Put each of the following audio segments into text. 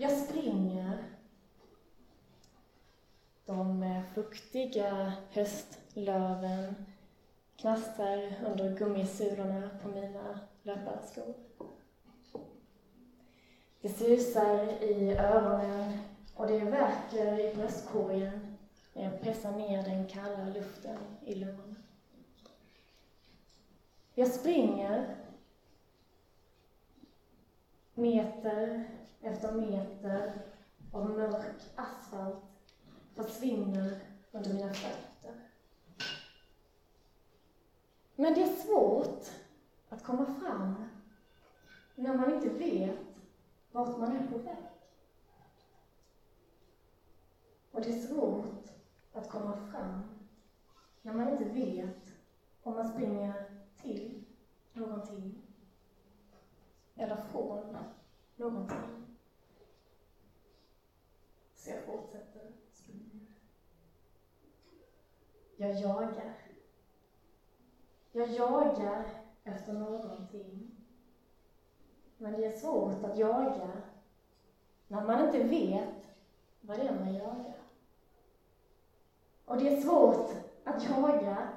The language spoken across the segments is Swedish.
Jag springer. De fuktiga höstlöven knastrar under gummisulorna på mina löparskor. Det susar i öronen och det värker i bröstkorgen när jag pressar ner den kalla luften i lungorna. Jag springer meter efter meter av mörk asfalt försvinner under mina fötter. Men det är svårt att komma fram när man inte vet vart man är på väg. Och det är svårt att komma fram när man inte vet om man springer till någonting eller från någonting. Så jag fortsätter springa. Jag jagar. Jag jagar efter någonting. Men det är svårt att jaga när man inte vet vad det är man jagar. Och det är svårt att jaga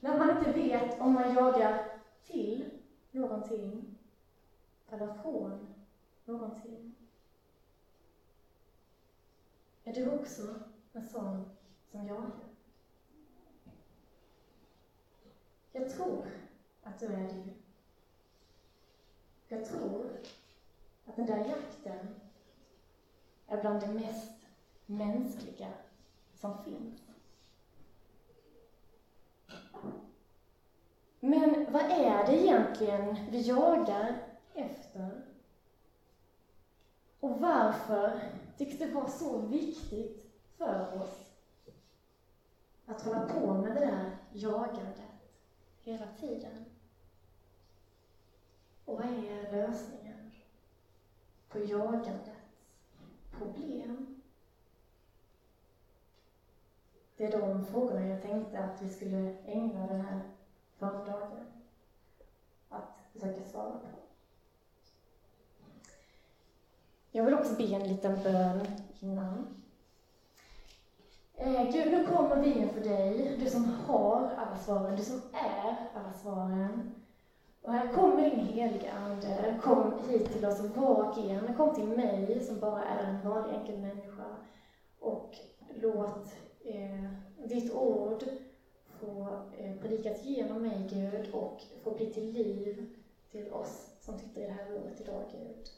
när man inte vet om man jagar till någonting eller från någonting. Är du också en sån som jagar? Jag tror att du är det. Jag tror att den där jakten är bland det mest mänskliga som finns. Men vad är det egentligen vi jagar efter? Och varför tycks det vara så viktigt för oss att hålla på med det där jagandet hela tiden? Och vad är lösningen på jagandets problem? Det är de frågorna jag tänkte att vi skulle ägna den här förmiddagen att försöka svara på. Jag vill också be en liten bön innan. Eh, Gud, nu kommer vi inför dig, du som har alla svaren, du som är alla svaren. Och här kommer din heliga Ande, kom hit till oss var och en, kom till mig som bara är en vanlig enkel människa. Och låt eh, ditt ord få eh, predikas genom mig, Gud, och få bli till liv till oss som sitter i det här rummet idag, Gud.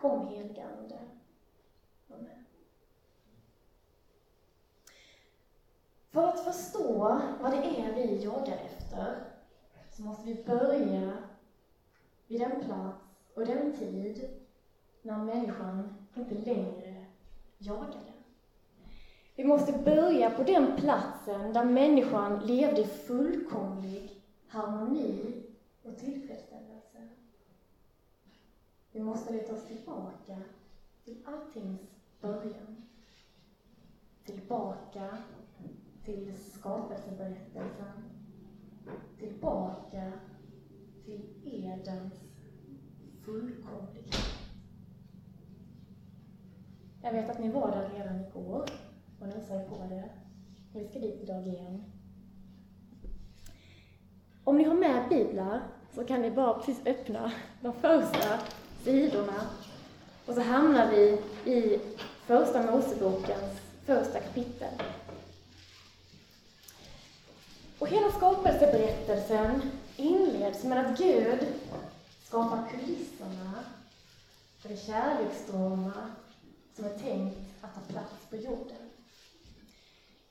Kom, helgande, Amen. För att förstå vad det är vi jagar efter så måste vi börja vid den plats och den tid när människan inte längre jagade. Vi måste börja på den platsen där människan levde i fullkomlig harmoni och tillfredsställelse. Vi måste leta oss tillbaka till alltings början. Tillbaka till skapelseberättelsen. Tillbaka till Edens fullkomlighet. Jag vet att ni var där redan igår och nosade på det. Vi ska dit idag igen. Om ni har med biblar så kan ni bara precis öppna de första sidorna och så hamnar vi i Första Mosebokens första kapitel. Och hela skapelseberättelsen inleds med att Gud skapar kulisserna för det kärleksdrama som är tänkt att ta plats på jorden.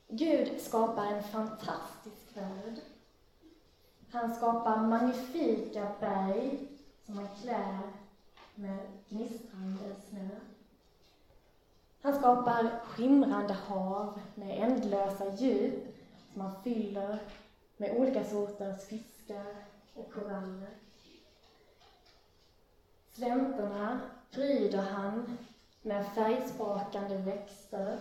Gud skapar en fantastisk värld. Han skapar magnifika berg som han klär med gnistrande snö. Han skapar skimrande hav med ändlösa djup som han fyller med olika sorters fiskar och koraller. Slänterna pryder han med färgsprakande växter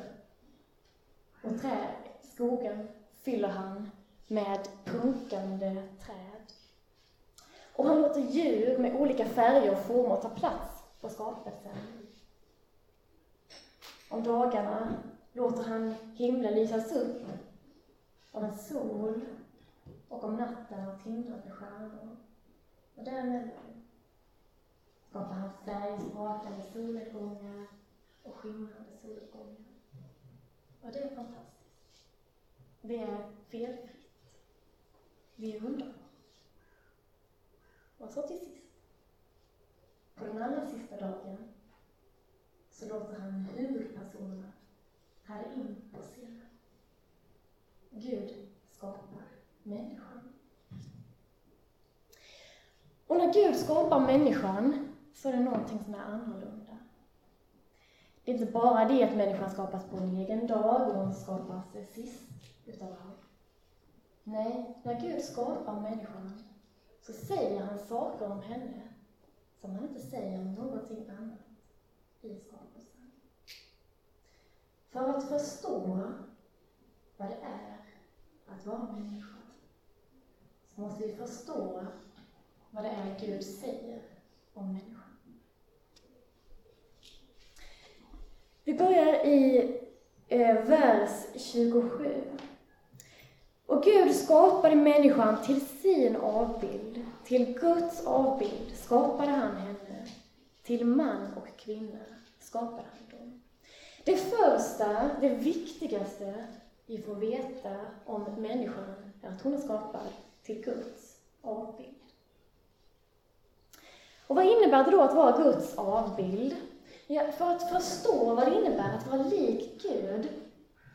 och trä, skogen fyller han med prunkande träd. Och han låter djur med olika färger och former ta plats på skapelsen. Om dagarna låter han himlen lysas upp av en sol och om natten av tindrande stjärnor. Och däremellan skapar han färgsprakande solnedgångar och skimrande soluppgångar. Och det är fantastiskt. Det är felfritt. Vi är underbara. Och så till sist, på den allra sista dagen, så låter han huvudpersonerna här in på scenen. Gud skapar människan. Och när Gud skapar människan så är det någonting som är annorlunda. Det är inte bara det att människan skapas på en egen dag och hon skapas sist utav allt. Nej, när Gud skapar människan så säger han saker om henne som han inte säger om någonting annat i skapelsen. För att förstå vad det är att vara människa så måste vi förstå vad det är Gud säger om människan. Vi börjar i eh, vers 27. Och Gud skapade människan till sin avbild. Till Guds avbild skapade han henne. Till man och kvinna skapade han dem. Det första, det viktigaste vi får veta om människan är att hon är skapad till Guds avbild. Och vad innebär det då att vara Guds avbild? Ja, för att förstå vad det innebär att vara lik Gud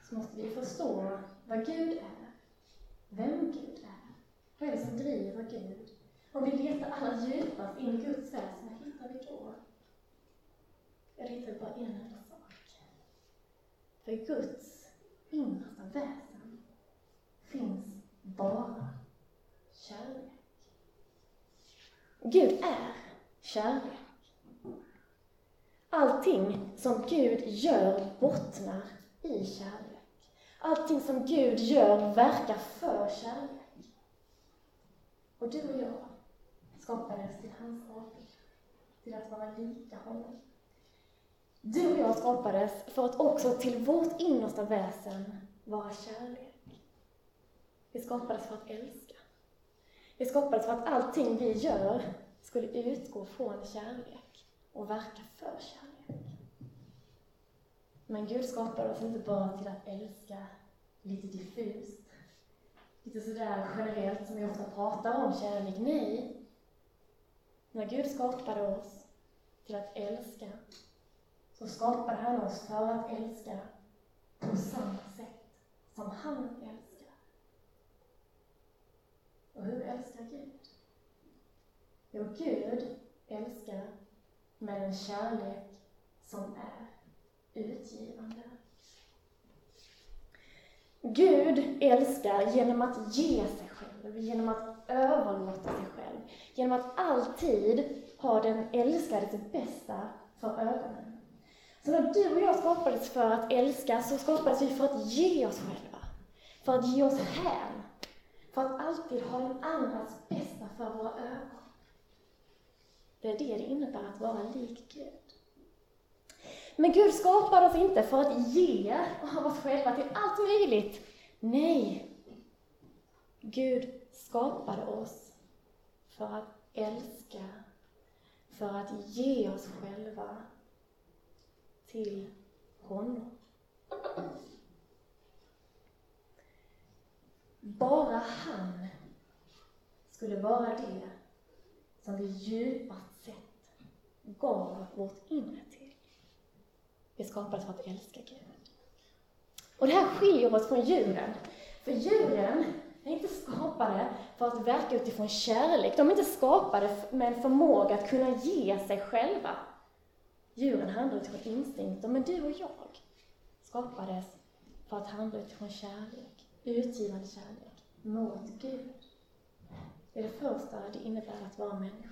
så måste vi förstå vad Gud är vem Gud är. Vad är det som driver Gud? Om vi letar allra djupast in i Guds väsen, vad hittar vi då? Jag hittar bara en enda sak. För Guds innersta väsen finns bara kärlek. Gud är kärlek. Allting som Gud gör bottnar i kärlek. Allting som Gud gör verkar för kärlek. Och du och jag skapades till hans avbild, till att vara lika honom. Du och jag skapades för att också till vårt innersta väsen vara kärlek. Vi skapades för att älska. Vi skapades för att allting vi gör skulle utgå från kärlek och verka för kärlek. Men Gud skapade oss inte bara till att älska lite diffust, lite sådär generellt som vi ofta pratar om kärlek. Nej. När Gud skapade oss till att älska, så skapade han oss för att älska på samma sätt som han älskar. Och hur älskar Gud? Jo, Gud älskar med en kärlek som är utgivande. Gud älskar genom att ge sig själv, genom att överlåta sig själv, genom att alltid ha den älskades bästa för ögonen. Så när du och jag skapades för att älska, så skapades vi för att ge oss själva. För att ge oss hän. För att alltid ha den andras bästa för våra ögon. Det är det det innebär att vara lik Gud. Men Gud skapade oss inte för att ge av oss själva till allt möjligt. Nej. Gud skapade oss för att älska, för att ge oss själva till honom. Bara han skulle vara det som vi djupast sett gav vårt inre vi skapades för att älska Gud. Och det här skiljer oss från djuren. För djuren är inte skapade för att verka utifrån kärlek. De är inte skapade med en förmåga att kunna ge sig själva. Djuren handlar utifrån instinkter, men du och jag skapades för att handla utifrån kärlek, utgivande kärlek, mot Gud. Det är det första det innebär att vara människa.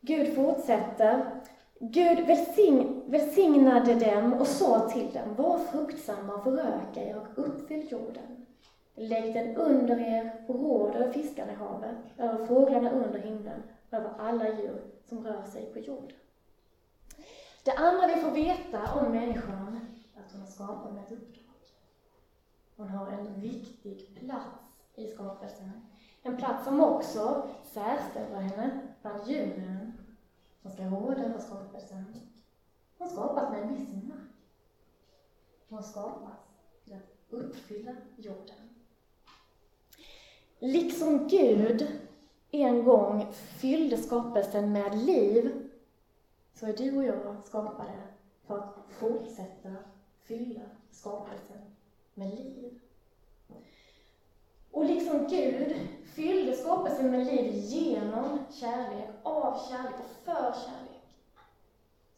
Gud fortsätter Gud välsign, välsignade dem och sa till dem, var fruktsamma och föröka er och uppfyll jorden. Lägg den under er och råd över fiskarna i havet, över fåglarna under himlen, över alla djur som rör sig på jorden. Det andra vi får veta om människan är att hon är skapad med ett uppdrag. Hon har en viktig plats i skapelsen. En plats som också särställer henne bland djuren som ska råda över skapelsen. Hon skapas med en viss makt. Hon skapas till att uppfylla jorden. Liksom Gud en gång fyllde skapelsen med liv, så är du och jag skapade för att fortsätta fylla skapelsen med liv. Och liksom Gud fyllde skapelsen med liv genom kärlek, av kärlek och för kärlek.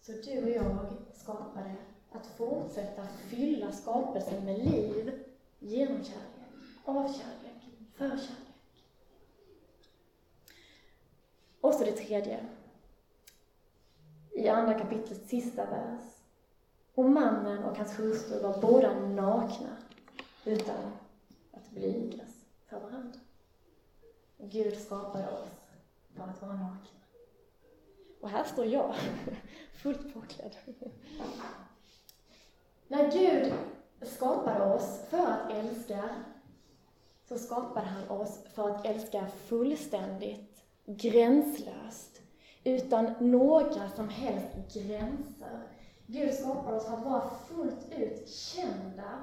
Så du och jag skapade att fortsätta fylla skapelsen med liv genom kärlek, av kärlek, för kärlek. Och så det tredje. I andra kapitlets sista vers. Och mannen och hans hustru var båda nakna utan att blygas för varandra. Gud skapade oss för att vara nakna. Och här står jag, fullt påklädd. När Gud skapade oss för att älska, så skapade han oss för att älska fullständigt, gränslöst, utan några som helst gränser. Gud skapade oss för att vara fullt ut kända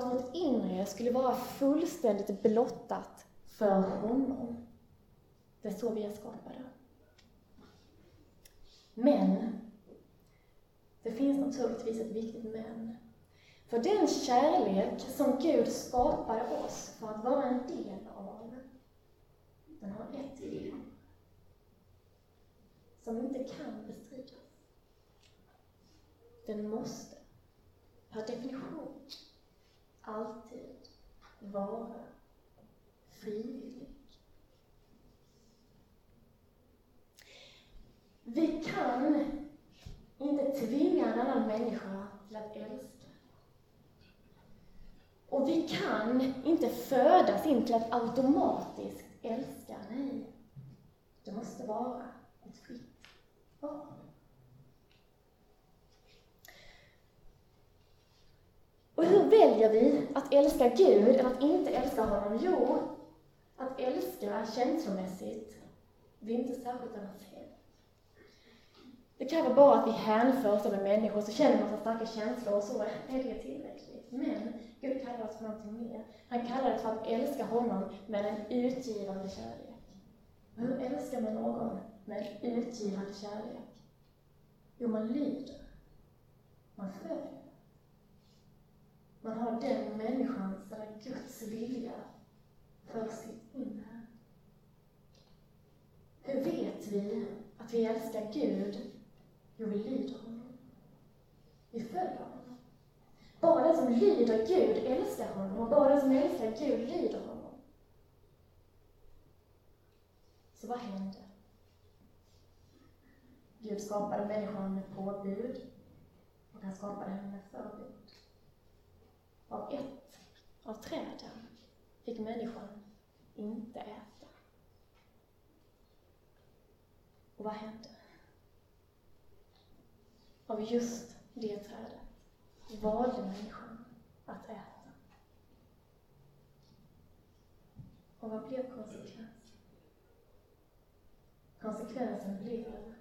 att vårt inre skulle vara fullständigt blottat för honom. Det är så vi är skapade. Men, det finns naturligtvis ett viktigt men. För den kärlek som Gud skapade oss för att vara en del av, den har ett villkor som inte kan bestridas. Den måste, per definition, alltid vara frivillig. Vi kan inte tvinga en annan människa till att älska. Och vi kan inte födas in till att automatiskt älska. Nej, det måste vara ett fritt val. Och hur väljer vi att älska Gud eller att inte älska honom? Jo, att älska känslomässigt, det är inte särskilt annat fel. Det kräver bara att vi hänför oss över människor, så känner man så starka känslor och så är det tillräckligt. Men Gud kallar oss för någonting mer. Han kallar det för att älska honom med en utgivande kärlek. Och hur älskar man någon med en utgivande kärlek? Jo, man lyder. Man följer. Man har den människans, eller Guds vilja, för sitt inre. Hur vet vi att vi älskar Gud? Jo, vi lyder honom. Vi följer honom. Bara den som lyder Gud älskar honom, och bara den som älskar Gud lyder honom. Så vad hände? Gud skapade människan med påbud, och han skapade henne med förbud. Av ett av träden fick människan inte äta. Och vad hände? Av just det trädet valde människan att äta. Och vad blev konsekvensen? Konsekvensen blev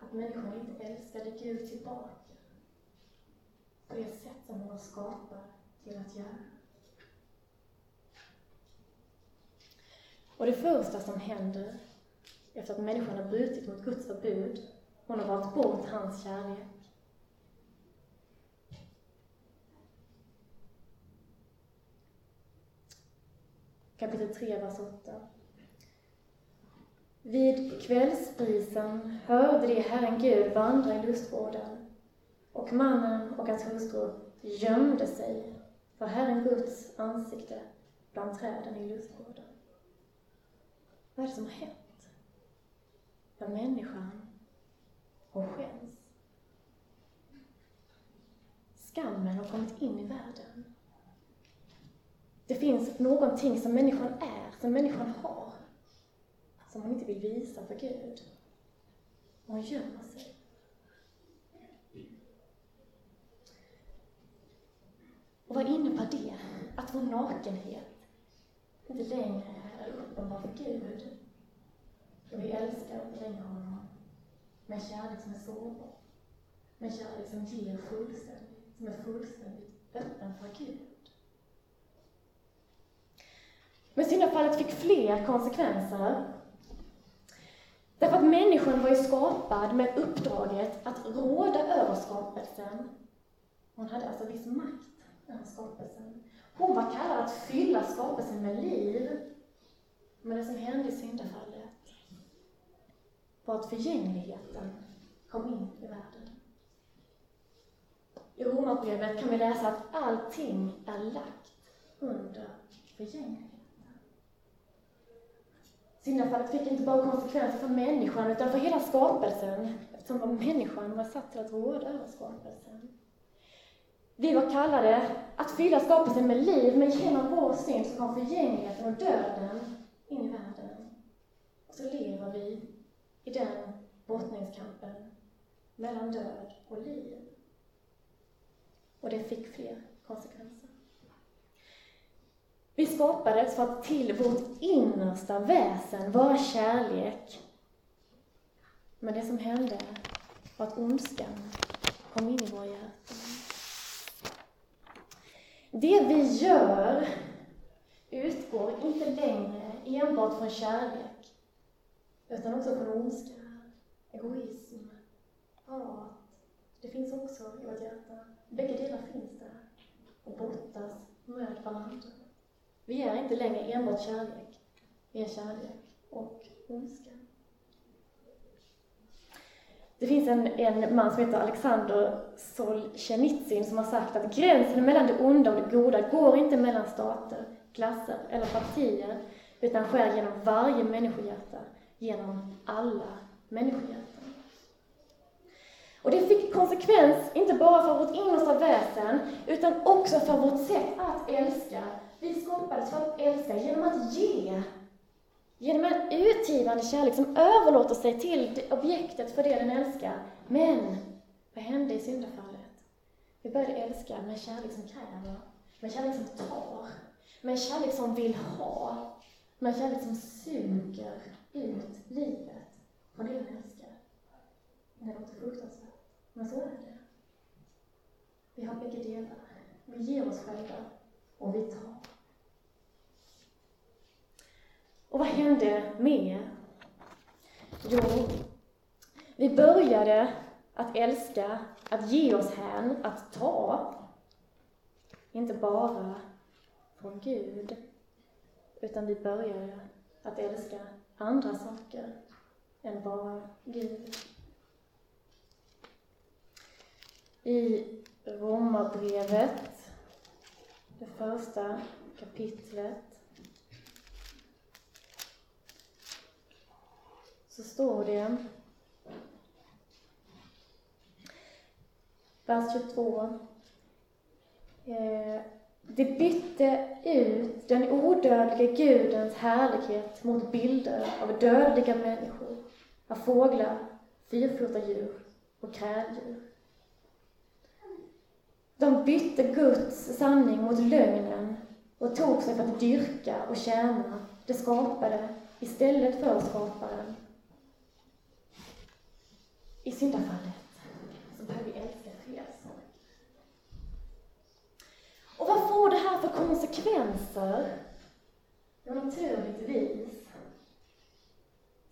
att människan inte älskade Gud tillbaka på det sätt som hon var skapad till att göra. Och det första som händer efter att människan har brutit mot Guds förbud, hon har valt bort hans kärlek. Kapitel 3, vers 8. Vid kvällsprisen hörde de Herren Gud vandra i lustgården och mannen och hans hustru gömde sig för Herren Guds ansikte bland träden i lustgården. Vad är det som har hänt? Ja, människan, hon skäms. Skammen har kommit in i världen. Det finns någonting som människan är, som människan har, som hon inte vill visa för Gud. och hon gömmer sig. Och vad innebär det? Att vår nakenhet inte längre är uppenbar för Gud. För vi älskar inte längre honom med en kärlek som är sårbar. Med en kärlek som ger fullständigt, som är fullständigt öppen för Gud. Men syndafallet fick fler konsekvenser. Därför att människan var ju skapad med uppdraget att råda över skapelsen. Hon hade alltså viss makt skapelsen. Hon var kallad att fylla skapelsen med liv. Men det som hände i syndafallet var att förgängligheten kom in i världen. I Romarbrevet kan vi läsa att allting är lagt under förgängligheten. Syndafallet fick inte bara konsekvenser för människan utan för hela skapelsen eftersom människan var satt till att råda över skapelsen. Vi var kallade att fylla skapelsen med liv, men genom vår synd så kom förgängligheten och döden in i världen. Och så lever vi i den brottningskampen mellan död och liv. Och det fick fler konsekvenser. Vi skapades för att till vårt innersta väsen vara kärlek. Men det som hände var att ondskan kom in i våra hjärtan. Det vi gör utgår inte längre enbart från kärlek, utan också från ondska, egoism, hat. Det finns också i vårt hjärta. Bägge delar finns där och brottas med varandra. Vi är inte längre enbart kärlek, vi är kärlek och ondska. Det finns en, en man som heter Alexander Solzhenitsyn som har sagt att gränsen mellan det onda och det goda går inte mellan stater, klasser eller partier, utan sker genom varje människohjärta, genom alla människohjärtan. Och det fick konsekvens, inte bara för vårt innersta väsen, utan också för vårt sätt att älska. Vi skapades för att älska genom att ge Genom en utgivande kärlek som överlåter sig till objektet för det den älskar. Men, vad hände i syndafallet? Vi började älska med en kärlek som kräver, med en kärlek som tar, med en kärlek som vill ha, med en kärlek som suger ut livet från det den älskar. Det låter fruktansvärt, men så är det. Vi har bägge delar. Vi ger oss själva och vi tar. Och vad hände mer? Jo, vi började att älska, att ge oss hän, att ta. Inte bara från Gud, utan vi började att älska andra saker än bara Gud. I Romarbrevet, det första kapitlet, så står det vers 22. Eh, det bytte ut den odödliga Gudens härlighet mot bilder av dödliga människor, av fåglar, fyrfota djur och kräldjur. De bytte Guds sanning mot lögnen och tog sig för att dyrka och tjäna det skapade istället för skaparen i syndafallet så börjar vi älska fel. Och vad får det här för konsekvenser? Jo, naturligtvis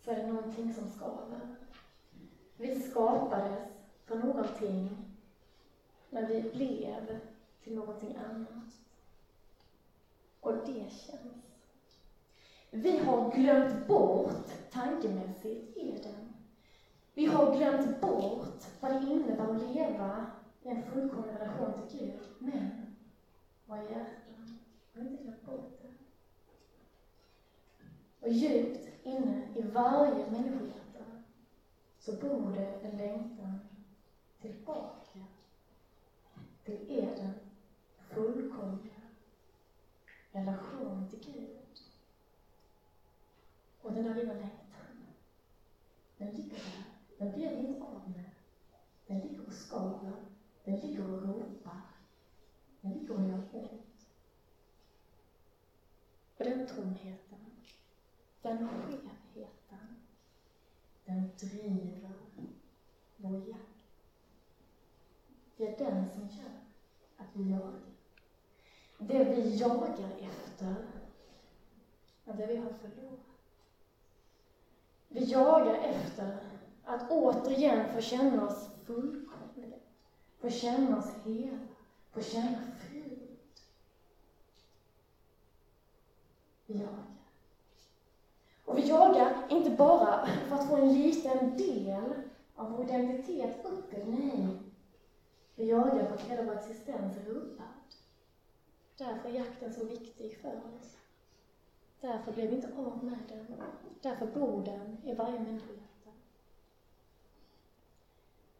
så är det någonting som skaver. Vi skapades för någonting, men vi blev till någonting annat. Och det känns. Vi har glömt bort tankemässigt Eden. Vi har glömt bort vad det innebär att leva i en fullkomlig relation till Gud. Men våra hjärtan har inte glömt bort det. Och djupt inne i varje människohjärta så bor det en längtan tillbaka till Eden fullkomliga relation till Gud. Och den där lilla längtan, den ligger där den blir vi inte av med. Den ligger och skaver, den ligger och ropar, den ligger och gör ont. Och den tomheten, den skevheten, den driver vår jakt. Det är den som gör att vi jagar. Det vi jagar efter är det vi har förlorat. Vi jagar efter att återigen få känna oss fullkomliga, få känna oss hela, få känna frid. Vi jagar. Och vi jagar inte bara för att få en liten del av vår identitet uppe, nej. Vi jagar för att hela vår existens är rubbad. Därför är jakten så viktig för oss. Därför blev vi inte av med den. Därför bor den i varje människa.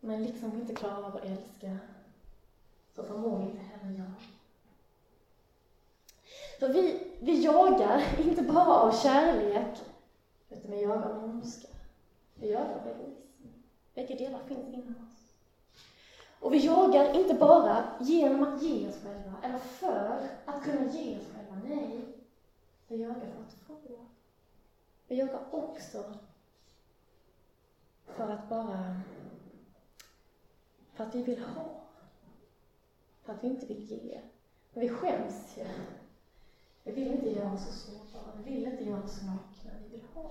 Men liksom inte klarar av att älska, så förmår inte heller jag. För vi, vi jagar inte bara av kärlek, utan vi jagar av ondska. Vi jagar av egoism. Bägge delar finns inom oss. Och vi jagar inte bara genom att ge oss själva, eller för att kunna ge oss själva, nej. Vi jagar för att få. Vi jagar också för att bara, för att vi vill ha. För att vi inte vill ge. Men vi skäms ju. Vi vill inte göra oss så sårbara, vi vill inte göra oss nakna, vi vill ha.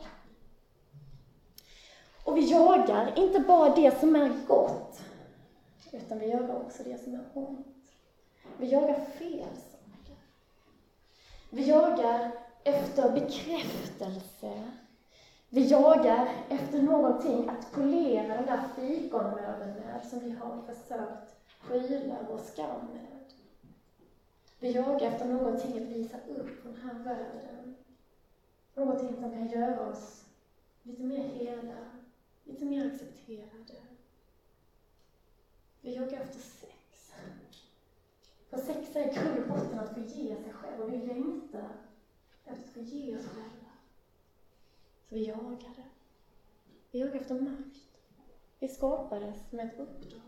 Och vi jagar inte bara det som är gott, utan vi jagar också det som är ont. Vi jagar fel saker. Vi jagar efter bekräftelse. Vi jagar efter någonting att polera den där fikonröven med som vi har försökt skyla vår skam med. Vi jagar efter någonting att visa upp från den här världen. Någonting som kan göra oss lite mer hela, lite mer accepterade. Vi jagar efter sex. För sex är i grund och botten att få ge sig själv och vi längtar efter att få ge oss själva. Så vi jagade. Vi jagade efter makt. Vi skapades med ett uppdrag.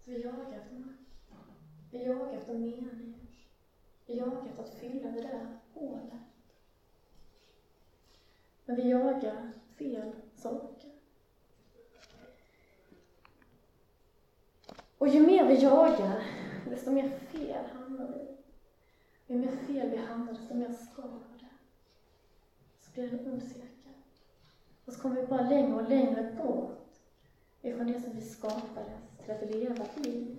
Så vi jagade efter makt. Vi jagade efter mening. Vi jagade efter att fylla det där hålet. Men vi jagar fel saker. Och ju mer vi jagar, desto mer fel hamnar vi. Ju mer fel vi hamnar, desto mer skadar det. Så blir det en ond cirkel. Och så kommer vi bara längre och längre bort ifrån det som vi skapades till att leva i.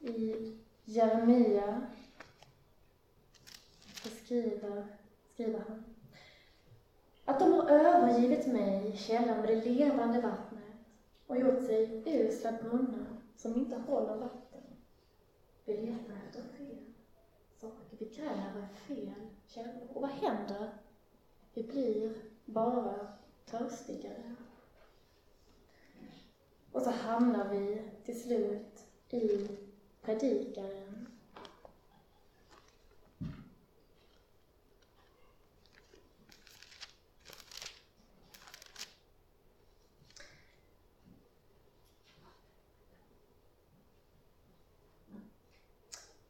I Jeremia skriver, skriver han att de har övergivit mig, källan med det levande vattnet, och gjort sig usla brunnar som inte håller vatten. Vi letar efter fel saker, vi gräver fel källor. Och vad händer? Vi blir bara törstigare. Och så hamnar vi till slut i predikaren.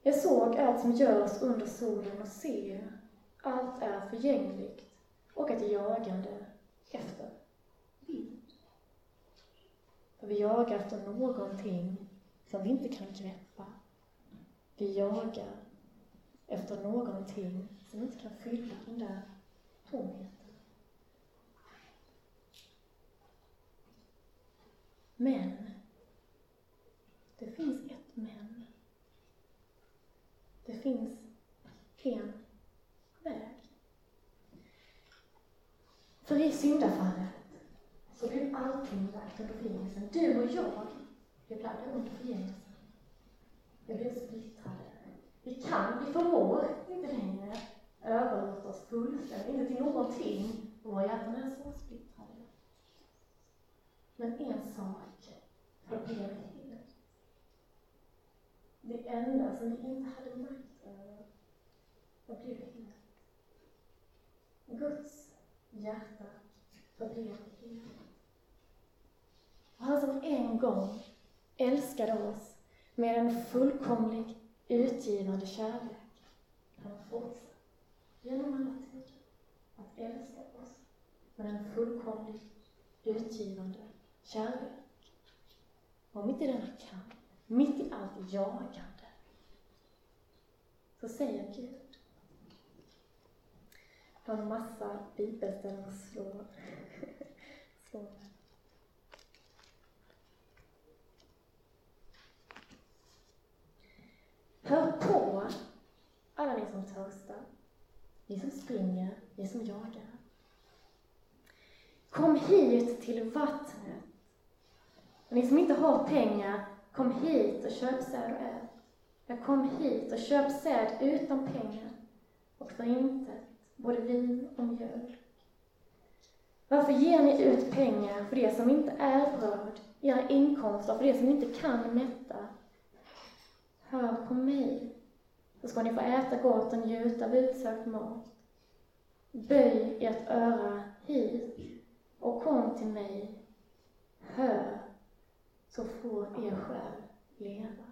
Jag såg allt som görs under solen och ser. allt är förgängligt och ett jagande efter vind. För vi jagar efter någonting som vi inte kan greppa. Vi jagar efter någonting som inte kan fylla den där tomheten. Men det finns ett men. Det finns en väg. För i syndafallet så blev allting lagt under förgängelsen. Du och jag vi blev under förgängelsen. Vi blev splittrade. Vi kan, vi förmår inte längre överlåta oss fullständigt, inte till någonting. Våra hjärtan är så splittrade. Men en sak förblev helt. Det enda som vi inte hade makt över förblev helt. Guds hjärta för evigt. Han som en gång älskade oss med en fullkomlig, utgivande kärlek, han har fortsatt genom alla tider att älska oss med en fullkomlig, utgivande kärlek. Och mitt i denna kamp, mitt i allt jagande, så säger Gud har en massa bibelställen att slå, slå. Hör på, alla ni som törstar, ni som springer, ni som jagar. Kom hit till vattnet. Och ni som inte har pengar, kom hit och köp säd och ät. Jag kom hit och köp säd utan pengar och för intet både vin och mjölk. Varför ger ni ut pengar för det som inte är bröd, era inkomster för det som inte kan mätta? Hör på mig, så ska ni få äta gott och njuta av utsökt mat. Böj ert öra hit och kom till mig. Hör, så får er själ leva.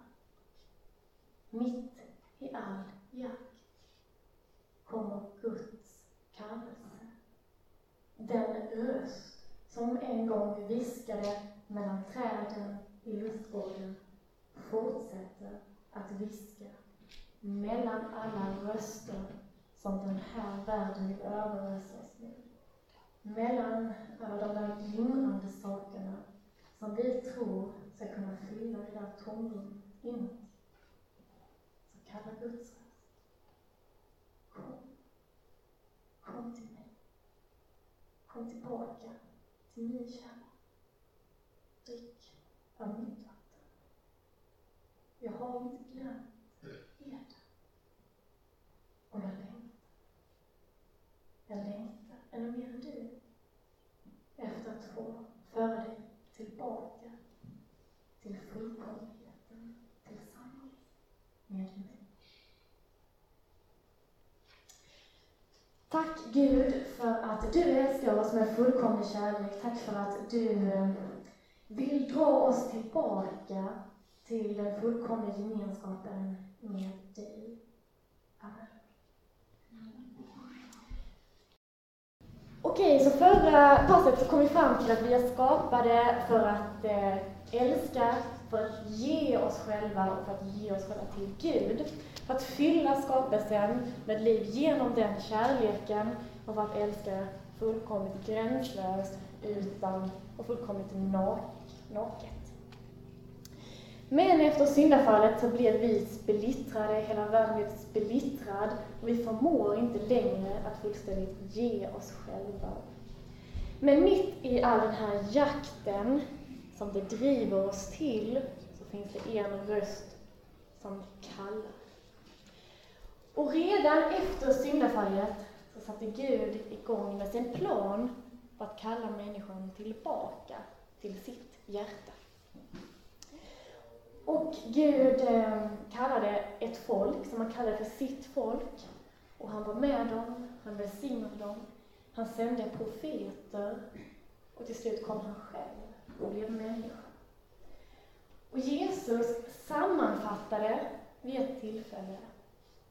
Mitt i all jakt kommer Guds kallelse. Den röst som en gång viskade mellan träden i lustgården fortsätter att viska mellan alla röster som den här världen vill överösa oss med. Mellan alla de där glimrande sakerna som vi tror ska kunna fylla det där tomrum inåt. Så kalla Guds röst. Kom. Kom till mig. Kom tillbaka till min källa. Drick av mitt vatten. Jag har inte glömt er. Och jag längtar. Jag längtar ännu mer än du efter att få föra dig tillbaka till fullkomlighet tillsammans med mig. Tack Gud för att du älskar oss med fullkomlig kärlek. Tack för att du eh, vill dra oss tillbaka till den fullkomliga gemenskapen med dig. Amen. Okej, så förra passet så kom vi fram till att vi är skapade för att eh, älska, för att ge oss själva och för att ge oss själva till Gud. För att fylla skapelsen med liv genom den kärleken och för att älska fullkomligt gränslöst utan och fullkomligt naket. Men efter syndafallet så blev vi splittrade, hela världen blev splittrad och vi förmår inte längre att fullständigt ge oss själva. Men mitt i all den här jakten som det driver oss till så finns det en röst som kallar. Och redan efter syndafallet så satte Gud igång med sin plan för att kalla människan tillbaka till sitt hjärta. Och Gud eh, kallade ett folk som han kallade för sitt folk. Och han var med dem, han välsignade dem, han sände profeter och till slut kom han själv och blev människa. Och Jesus sammanfattade vid ett tillfälle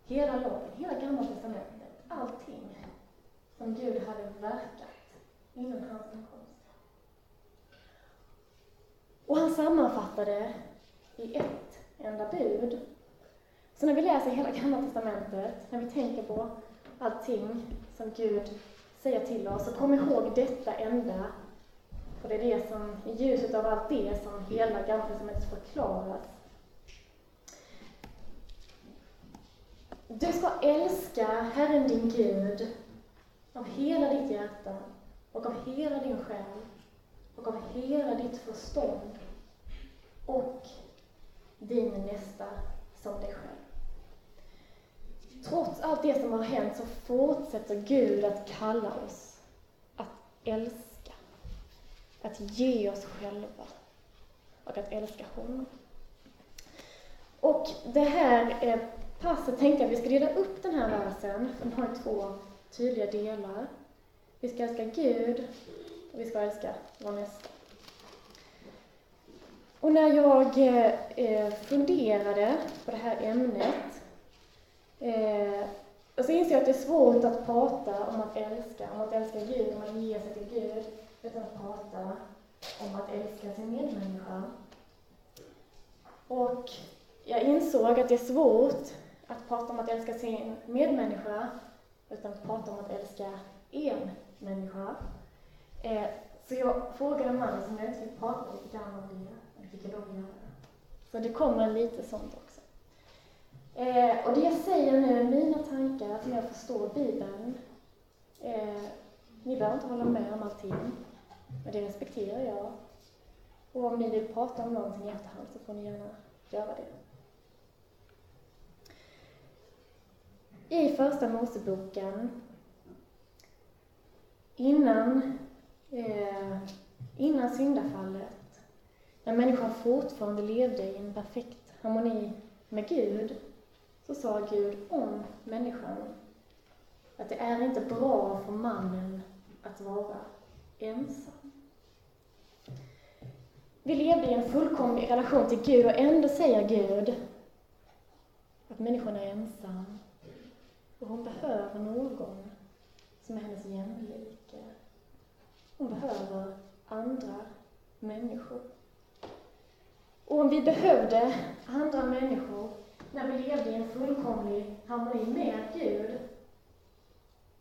hela lagen, hela Gamla testamentet, allting som Gud hade verkat innan hans inkomst. Och han sammanfattade i ett enda bud. Så när vi läser hela Gamla testamentet, när vi tänker på allting som Gud säger till oss, så kom ihåg detta enda. För det är det som, i ljuset av allt det, som hela Gamla testamentet förklaras. Du ska älska Herren din Gud av hela ditt hjärta och av hela din själ och av hela ditt förstånd och din nästa som dig själv. Trots allt det som har hänt så fortsätter Gud att kalla oss att älska, att ge oss själva och att älska honom. Och det här är passet tänkte jag att vi ska dela upp den här versen, för den har två tydliga delar. Vi ska älska Gud och vi ska älska vår nästa. Och när jag eh, funderade på det här ämnet eh, så inser jag att det är svårt att prata om att älska, om att älska Gud, om att ge sig till Gud, utan att prata om att älska sin medmänniska. Och jag insåg att det är svårt att prata om att älska sin medmänniska, utan att prata om att älska en människa. Eh, så jag frågade mannen som jag inte fick prata lite grann om det, och det fick jag lov göra. Så det kommer lite sånt också. Eh, och det jag säger nu är mina tankar att jag förstår Bibeln. Eh, ni behöver inte hålla med om allting, men det respekterar jag. Och om ni vill prata om någonting i efterhand så får ni gärna göra det. I Första Moseboken, innan, eh, innan syndafallet, när människan fortfarande levde i en perfekt harmoni med Gud, så sa Gud om människan att det är inte bra för mannen att vara ensam. Vi levde i en fullkomlig relation till Gud och ändå säger Gud att människan är ensam och hon behöver någon som är hennes jämlike. Hon behöver andra människor. Och om vi behövde andra människor när vi levde i en fullkomlig harmoni med Gud,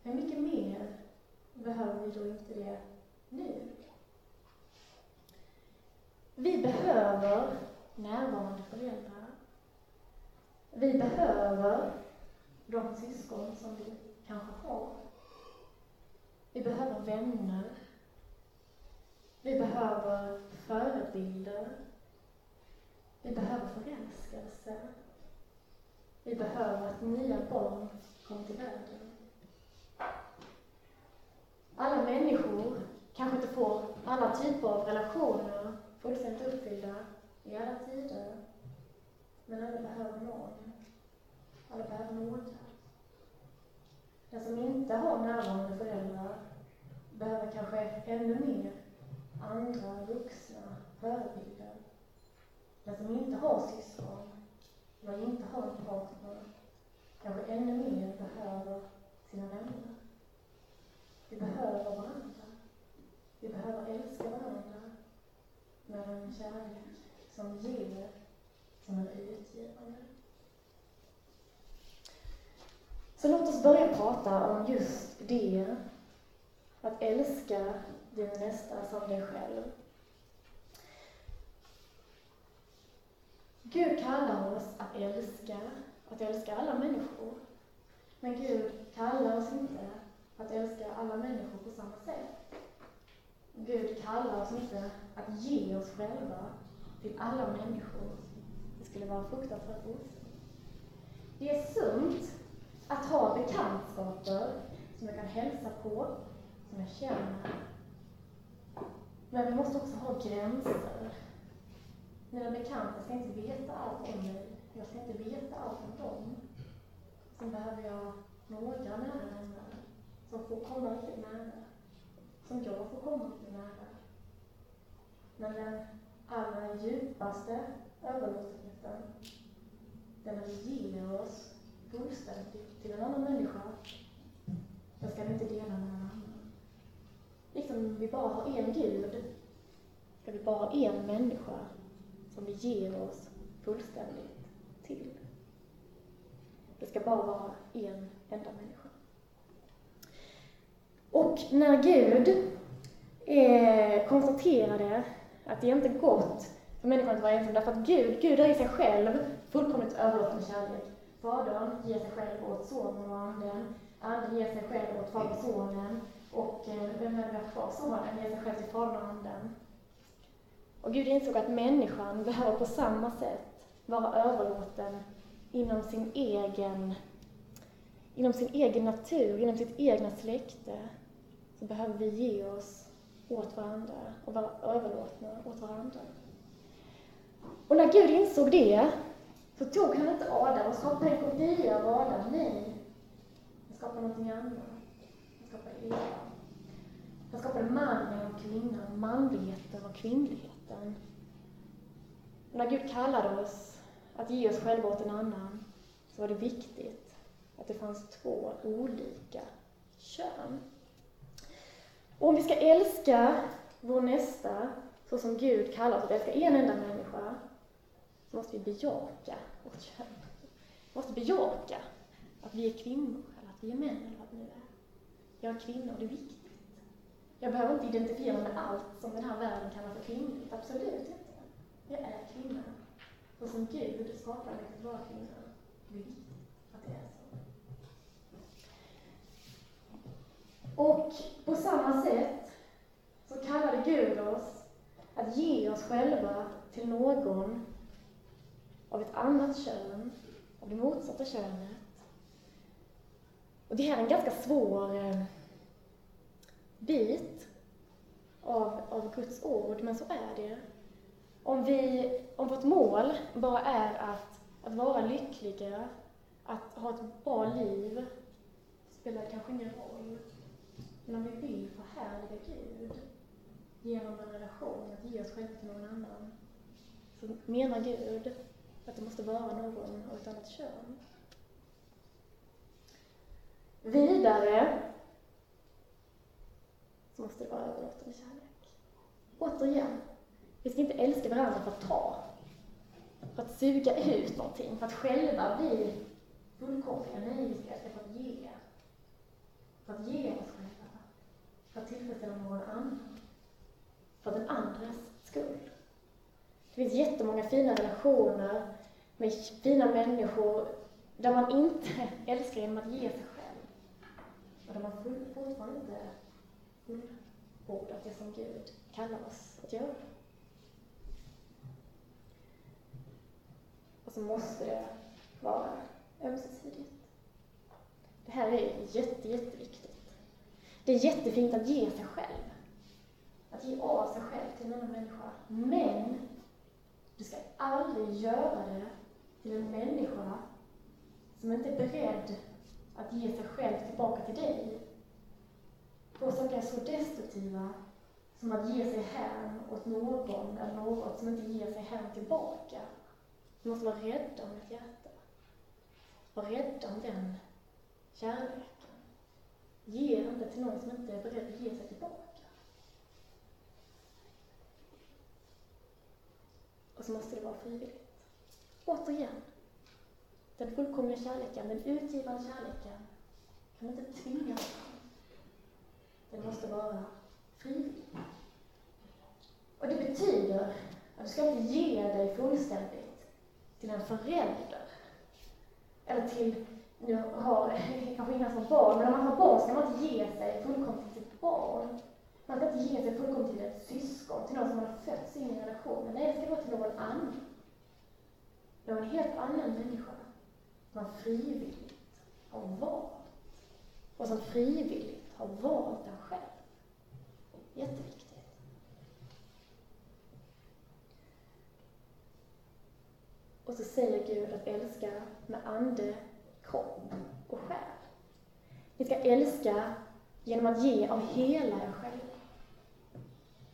hur mycket mer behöver vi då inte det nu? Vi behöver närvarande föräldrar. Vi behöver de syskon som vi kanske har. Vi behöver vänner. Vi behöver förebilder. Vi behöver förälskelse. Vi behöver att nya barn kommer till världen. Alla människor kanske inte får alla typer av relationer fullständigt uppfyllda i alla tider. Men alla behöver någon. Alla behöver några. Den som inte har närvarande föräldrar behöver kanske ännu mer andra vuxna förebilder. Den som inte har syskon eller inte har en partner kanske ännu mer behöver sina vänner. Vi behöver varandra. Vi behöver älska varandra med en kärlek som ger, som är utgivande. Så låt oss börja prata om just det, att älska din nästa som dig själv. Gud kallar oss att älska, att älska alla människor. Men Gud kallar oss inte att älska alla människor på samma sätt. Gud kallar oss inte att ge oss själva till alla människor. Det skulle vara fruktansvärt osunt. Det är sunt att ha bekantskaper som jag kan hälsa på, som jag känner. Men vi måste också ha gränser. Mina bekanta ska inte veta allt om mig. Jag ska inte veta allt om dem. Sen behöver jag några nära vänner som får komma riktigt nära. Som jag får komma riktigt nära. Men den allra djupaste överlåtenheten, den när vi ger oss fullständigt till en annan människa, den ska vi inte dela med någon annan. Liksom vi bara har en Gud, ska vi bara ha en människa som vi ger oss fullständigt till. Det ska bara vara en enda människa. Och när Gud eh, konstaterade att det inte är gott för människan att vara ensam, därför att Gud, Gud är i sig själv fullkomligt överlåten kärlek. Fadern ger sig själv åt Sonen och Anden, Anden ger sig själv åt Fadern och Sonen, och eh, vem är det kvar? Sonen ger sig själv till Fadern och Anden. Och Gud insåg att människan behöver på samma sätt vara överlåten inom sin egen, inom sin egen natur, inom sitt egna släkte, så behöver vi ge oss åt varandra och vara överlåtna åt varandra. Och när Gud insåg det, så tog han inte Adam och skapade en kopia av Adam, nej. Han skapade någonting annat. Han skapade Eva. Han skapade mannen och kvinnan, manligheten och kvinnligheten. när Gud kallade oss att ge oss själva åt en annan så var det viktigt att det fanns två olika kön. Och om vi ska älska vår nästa så som Gud kallar oss att älska en enda människa så måste vi bejaka vårt kön. Vi måste bejaka att vi är kvinnor, eller att vi är män, eller vad det nu är. Jag är kvinna och det är viktigt. Jag behöver inte identifiera mig med allt som den här världen kallar för kvinnligt, absolut inte. Jag är kvinna. Och som Gud skapade mig att vara kvinna. Det är viktigt att det är så. Och på samma sätt så kallade Gud oss att ge oss själva till någon av ett annat kön, av det motsatta könet. Och det här är en ganska svår eh, bit av, av Guds ord, men så är det. Om, vi, om vårt mål bara är att, att vara lyckliga, att ha ett bra liv, spelar det kanske ingen roll. Men om vi vill förhärliga Gud genom en relation, att ge oss själva till någon annan, så menar Gud att det måste vara någon av ett annat kön. Vidare så måste det vara överlåtande kärlek. Återigen, vi ska inte älska varandra för att ta, för att suga ut någonting, för att själva bli fullkomliga. Nej, vi ska älska för att ge. För att ge oss själva. För att tillfredsställa någon annan. För den andres. Det finns jättemånga fina relationer med fina människor där man inte älskar genom att ge sig själv. Och där man fortfarande inte fullbordat det som Gud kallar oss att göra. Och så måste det vara ömsesidigt. Det här är jätte, jätteviktigt. Det är jättefint att ge sig själv. Att ge av sig själv till en annan människa. Men du ska aldrig göra det till en människa som inte är beredd att ge sig själv tillbaka till dig. Få saker är så destruktiva som att ge sig hän åt någon eller något som inte ger sig hän tillbaka. Du måste vara rädd om ditt hjärta. Var rädd om den kärleken. Ge inte till någon som inte är beredd att ge sig tillbaka. Och så måste det vara frivilligt. Återigen, den fullkomliga kärleken, den utgivande kärleken, kan inte tvinga fram. Den måste vara frivillig. Och det betyder att du ska inte ge dig fullständigt till en förälder. Eller till, nu har kanske inga som barn, men om man har barn ska man inte ge sig fullkomligt till sitt barn. Man ska inte ge sig fullkomligt till ett syskon, till någon som man har fötts in i relationen. Nej, det ska vara till någon annan. Någon helt annan människa som man frivilligt har valt. Och som frivilligt har valt den själv. Jätteviktigt. Och så säger Gud att älska med ande, kropp och själ. Ni ska älska genom att ge av hela er själva.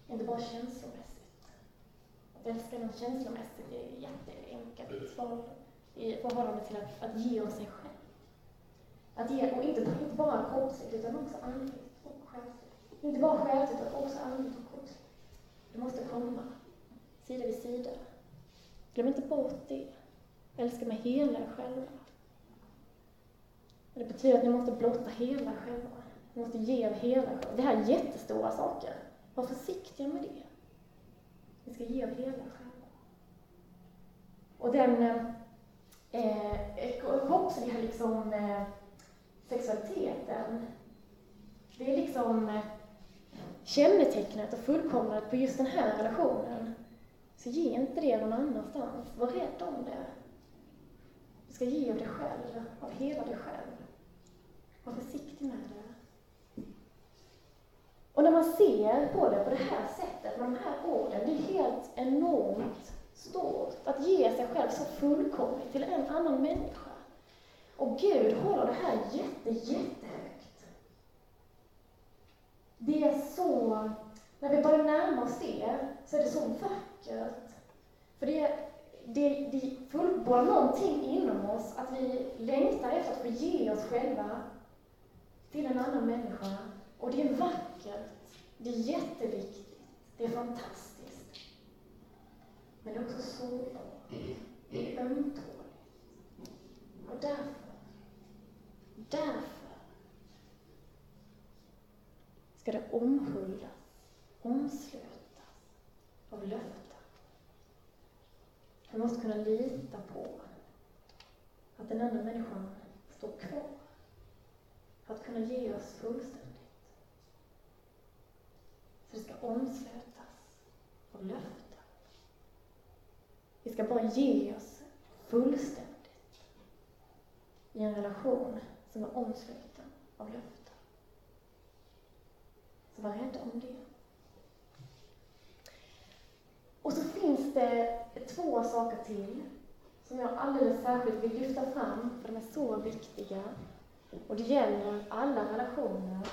Inte bara känslomässigt. Att älska någon känslomässigt är jätteenkelt svar i förhållande till att, att ge av sig själv. Att ge, och inte, inte bara kroppsligt, utan också andligt och själsligt. Inte bara själsligt, utan också andligt och kroppsligt. Det måste komma, sida vid sida. Glöm inte bort det. Älska med hela er själva. Det betyder att ni måste blotta hela själva. Ni måste ge av hela själva. Det här är jättestora saker. Var försiktiga med det. Ni ska ge av hela själva. Och den eh, eh kroppsliga liksom, eh, sexualiteten, det är liksom eh, kännetecknet och fullkomnandet på just den här relationen. Så ge inte det någon annanstans. Var rädd om det. Du ska ge av dig själv, av hela dig själv. Var försiktig med det. Och när man ser på det på det här sättet, med de här orden, det är helt enormt stort att ge sig själv så fullkomligt till en annan människa. Och Gud håller det här jätte, jättehögt. Det är så när vi börjar närma oss det så är det så vackert. För det, det, det fullbordar någonting inom oss, att vi längtar efter att få ge oss själva till en annan människa. Och det är vackert, det är jätteviktigt, det är fantastiskt. Men det är också sårbart, det är ömtåligt. Och därför, därför ska det omhuldas, omslutas av löften. Vi måste kunna lita på att den andra människan står kvar för att kunna ge oss fullständigt. Så det ska omslutas av löften. Vi ska bara ge oss fullständigt i en relation som är omsluten av löften. Så var rädda om det. Och så finns det två saker till som jag alldeles särskilt vill lyfta fram, för de är så viktiga. Och det gäller alla relationer,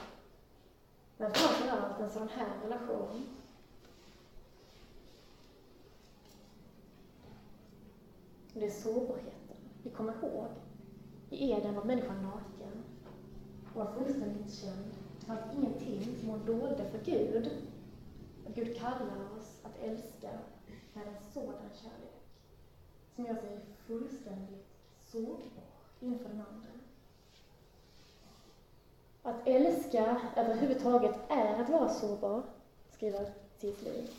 men framför allt en sån här relation. Det är sårbarheten. Vi kommer ihåg, i Eden var människan naken och var fullständigt känd. Det fanns ingenting som hon dolde för Gud. Och Gud kallar oss att älska med en sådan kärlek som gör sig fullständigt sårbar inför den andra. Att älska överhuvudtaget är att vara sårbar, skriver C.S.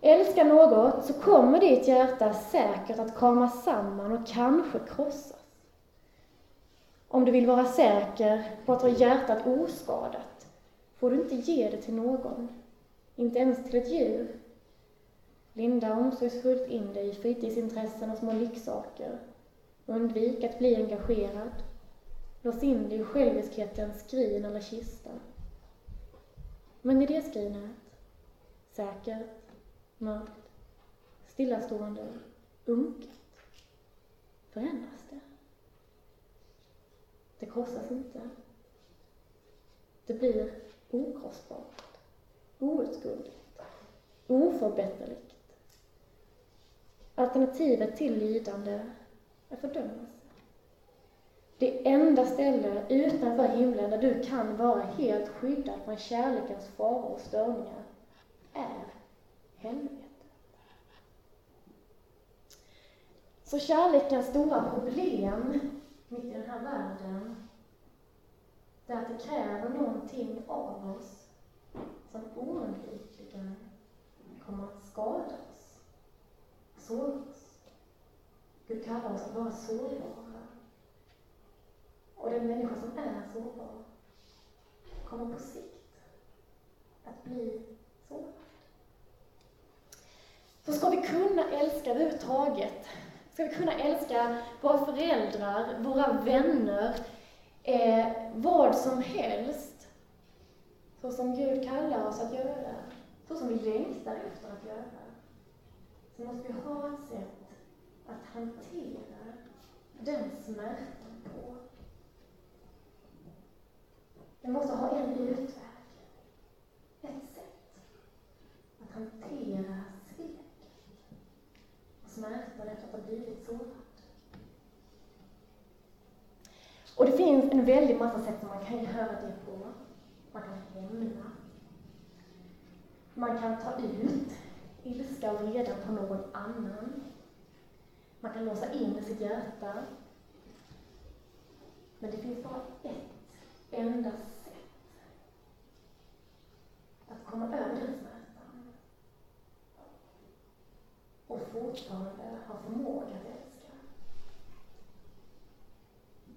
Älska något så kommer ditt hjärta säkert att komma samman och kanske krossas. Om du vill vara säker på att ha hjärtat oskadat får du inte ge det till någon, inte ens till ett djur. Linda omsorgsfullt in dig i fritidsintressen och små lycksaker. Undvik att bli engagerad. Lås in dig i själviskhetens skrin eller kista. Men i det skrinet, säkert, mörkt, stillastående, unket, förändras det. Det krossas inte. Det blir okrossbart, outgrundligt, oförbätterligt. Alternativet till lidande är fördömelse. Det enda ställe utanför himlen där du kan vara helt skyddad från kärlekens faror och störningar är helvetet. Så kärlekens stora problem mitt i den här världen, det är att det kräver någonting av oss som oundvikligen kommer att skada oss, såra oss. Gud kallar oss att vara sårbara. Och den människa som är sårbar kommer på sikt att bli sårad. För ska vi kunna älska överhuvudtaget Ska vi kunna älska våra föräldrar, våra vänner, eh, vad som helst, så som Gud kallar oss att göra, så som vi längtar efter att göra, så måste vi ha ett sätt att hantera den smärta Vi måste ha en utväg, ett sätt att hantera svek och smärtan efter att ha blivit sårad. Och det finns en väldig massa sätt som man kan göra det på. Man kan hämna. Man kan ta ut ilska och vrede på någon annan. Man kan låsa in sitt hjärta. Men det finns bara ett enda sätt att komma över den smärtan och fortfarande ha förmåga att älska.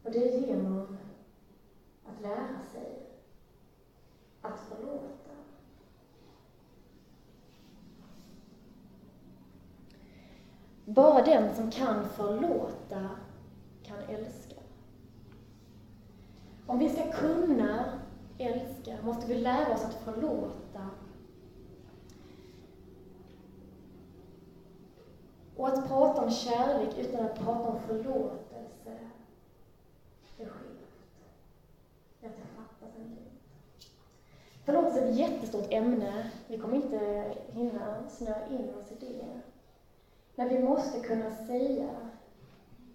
Och det är genom att lära sig att förlåta. Bara den som kan förlåta kan älska. Om vi ska kunna älska måste vi lära oss att förlåta Och att prata om kärlek utan att prata om förlåtelse, det är skevt. Det fattas en bit. Förlåtelse är ett jättestort ämne. Vi kommer inte hinna snöa in oss i det. Men vi måste kunna säga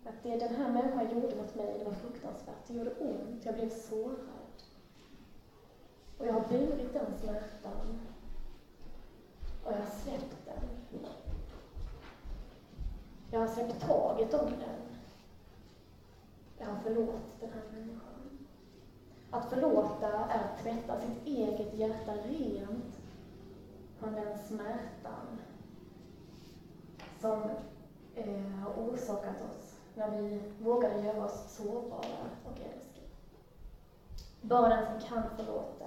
att det den här människan gjorde mot mig, det var fruktansvärt. Det gjorde ont, jag blev sårad. Och jag har burit den smärtan. Och jag har släppt den. Jag har släppt taget om den. Jag har förlåtit den här människan. Att förlåta är att tvätta sitt eget hjärta rent från den smärtan som eh, har orsakat oss när vi vågade göra oss sårbara och älska. Bara den som kan förlåta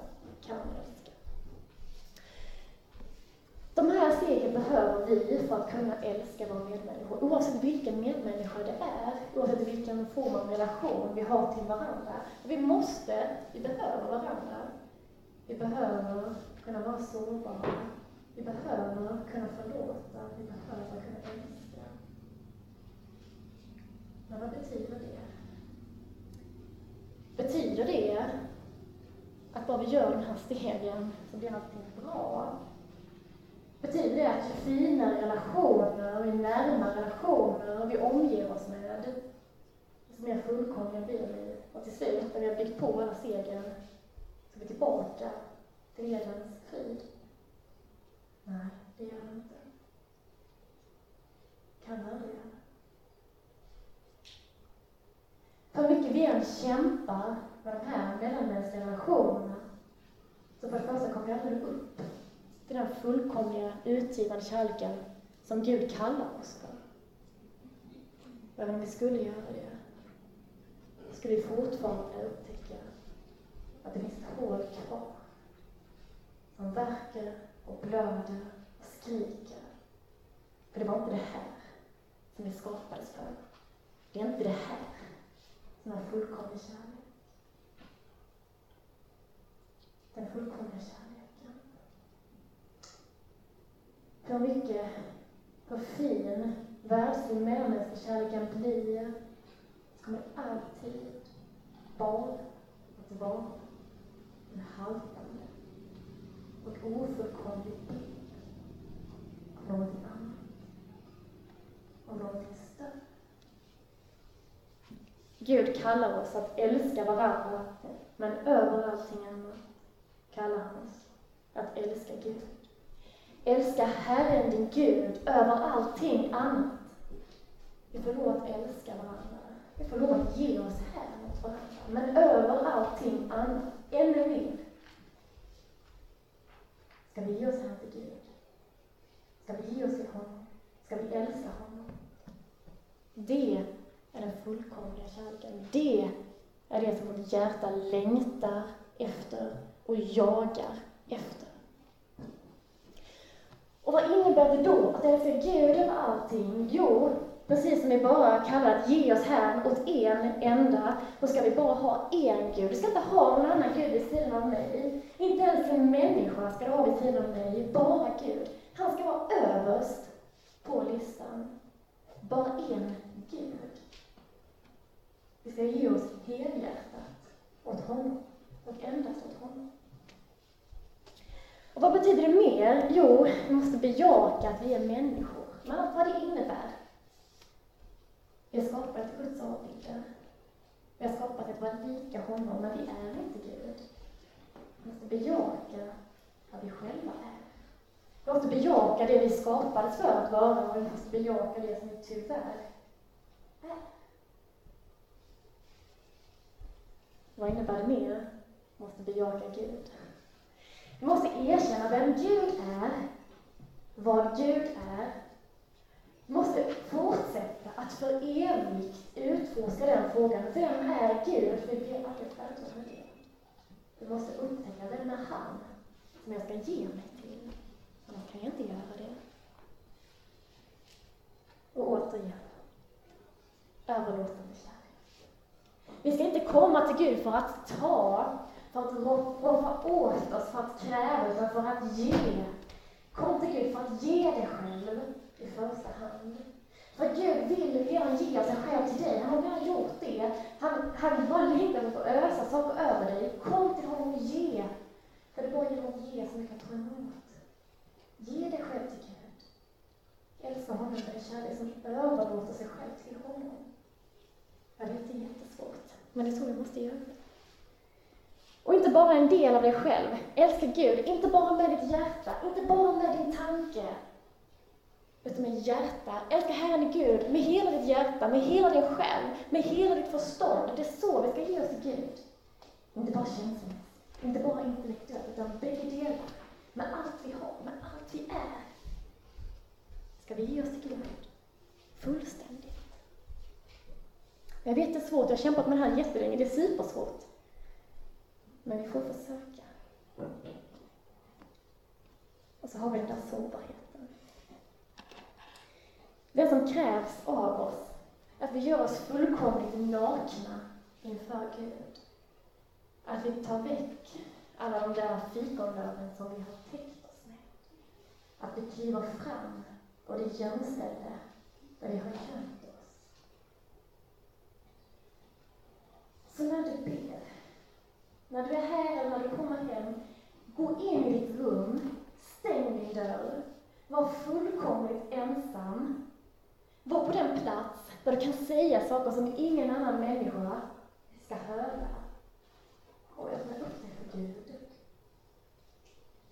kan älska. De här stegen behöver vi för att kunna älska våra medmänniskor, oavsett vilken medmänniska det är, oavsett vilken form av relation vi har till varandra. Vi måste, vi behöver varandra. Vi behöver kunna vara sårbara. Vi behöver kunna förlåta. Vi behöver kunna älska. Men vad betyder det? Betyder det att bara vi gör den här stegen så blir allting bra? betyder det att ju finare relationer, ju närmare relationer vi omger oss med, desto mer fullkomliga blir vi. Och till slut, när vi har byggt på alla stegen, så är vi tillbaka till Edens frid. Nej, det gör det inte. Kan aldrig göra. Hur mycket vi än kämpar med de här mellanmänskliga relationerna, så för det första kommer vi aldrig upp till den fullkomliga, utgivande kärleken som Gud kallar oss för. Även om vi skulle göra det, skulle vi fortfarande upptäcka att det finns ett hål kvar som verkar och blöder och skriker. För det var inte det här som vi skapades för. Det är inte det här som är fullkomlig kärlek. Den fullkomliga kärleken hur mycket, hur fin världslig medmänsklig kärleken blir, så kommer alltid bara att vara en haltande och ofullkomlig bild av någonting annat. Av någonting. Gud kallar oss att älska varandra, men över allting annat kallar han oss att älska Gud. Älska Herren din Gud över allting annat. Vi får lov att älska varandra. Vi får lov att ge oss här mot varandra. Men över allting annat, ännu mer, ska vi ge oss här till Gud. Ska vi ge oss till honom? Ska vi älska honom? Det är den fullkomliga kärleken. Det är det som vårt hjärta längtar efter och jagar efter. Och vad innebär det då att älska Gud över allting? Jo, precis som vi bara kallar att ge oss här åt en enda, då ska vi bara ha en Gud. Vi ska inte ha någon annan Gud vid sidan av mig. Inte ens en människa ska du ha vid sidan av mig, bara Gud. Han ska vara överst på listan. Bara en Gud. Vi ska ge oss helhjärtat åt honom, och endast åt honom. Och vad betyder det mer? Jo, vi måste bejaka att vi är människor, med allt vad det innebär. Vi är skapade till Guds avbild. Vi har skapat att vara lika honom, men vi är inte Gud. Vi måste bejaka vad vi själva är. Vi måste bejaka det vi skapades för att vara, och vi måste bejaka det som vi tyvärr är. Vad innebär det mer? Vi måste bejaka Gud. Vi måste erkänna vem Gud är, vad Gud är. Vi måste fortsätta att för evigt utforska den frågan. Vem är Gud? För vi blir aldrig färdiga med det. Vi måste upptäcka, vem är han som jag ska ge mig till? Annars kan jag inte göra det. Och återigen, överlåtande kärlek. Vi ska inte komma till Gud för att ta för att roffa åt oss, för att kräva, utan för att ge. Kom till Gud för att ge dig själv i första hand. För Gud vill redan ge sig själv till dig. Han har redan gjort det. Han, han bara längtar efter att ösa saker över dig. Kom till honom och ge. För det är bara genom att ge som du kan ta emot. Ge dig själv till Gud. Älska honom med en kärlek som överlåter sig själv till honom. Det är inte jättesvårt, men det tror jag måste göra. Och inte bara en del av dig själv. Älska Gud, inte bara med ditt hjärta, inte bara med din tanke, utan med hjärta. Älska Herren i Gud med hela ditt hjärta, med hela din själ, med hela ditt förstånd. Det är så vi ska ge oss till Gud. Inte bara känslomässigt, inte bara intellektuellt, utan bägge delar. Med allt vi har, med allt vi är. Ska vi ge oss till Gud. Fullständigt. Jag vet det är svårt, jag har kämpat med det här jättelänge, det är supersvårt. Men vi får försöka. Och så har vi den där sårbarheten. Det som krävs av oss, att vi gör oss fullkomligt nakna inför Gud. Att vi tar väck alla de där fikonlöven som vi har täckt oss med. Att vi kliver fram på det gömställe där vi har gömt oss. Så när du ber, när du är här eller när du kommer hem, gå in i ditt rum, stäng din dörr, var fullkomligt ensam. Var på den plats där du kan säga saker som ingen annan människa ska höra. Och öppna upp dig för Gud.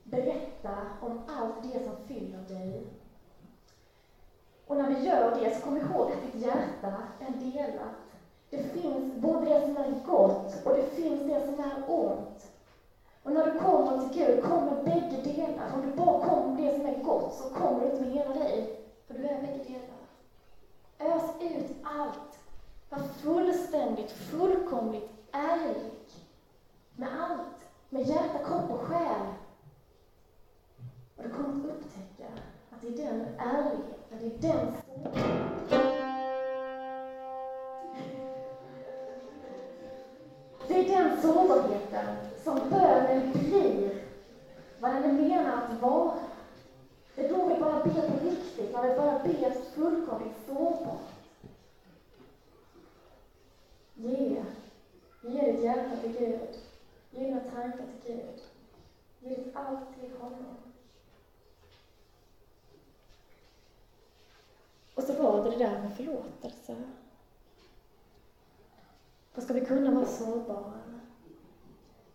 Berätta om allt det som fyller dig. Och när vi gör det, så kom ihåg att ditt hjärta är delat. Det finns både det som är gott och det finns det som är ont. Och när du kommer till Gud kommer bägge delar. Om du bara kommer med det som är gott så kommer du inte med hela dig. För du är bägge delar. Ös ut allt. Var fullständigt, fullkomligt ärlig. Med allt. Med hjärta, kropp och själ. Och du kommer att upptäcka att det är den ärligheten, det är den Det är den sårbarheten som bönen blir vad den är menad att vara. Det är då vi bara ber på riktigt, när vi bara ber fullkomligt sårbart. Ge. Ge ditt hjärta till Gud. Ge dina tankar till Gud. Ge ditt allt till honom. Och så var det det där med förlåtelse. För ska vi kunna vara sårbara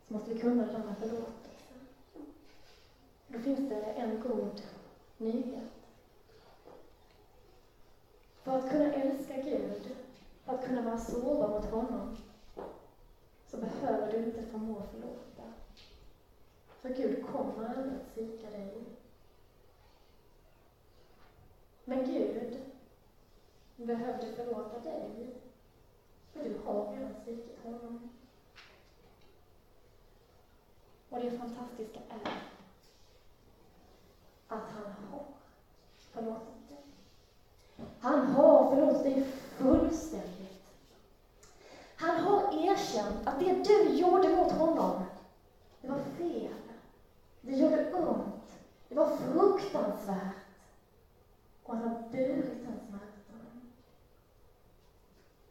så måste vi kunna det där med förlåtelse. Då finns det en god nyhet. För att kunna älska Gud, för att kunna vara sårbar mot honom, så behöver du inte förmå förlåta. För Gud kommer aldrig att svika dig. Men Gud behövde förlåta dig, för du har redan svikit honom. Och det fantastiska är att han har förlåtit dig. Han har förlåtit dig fullständigt. Han har erkänt att det du gjorde mot honom, det var fel. Det gjorde ont. Det var fruktansvärt. Och han har burit den smärtan.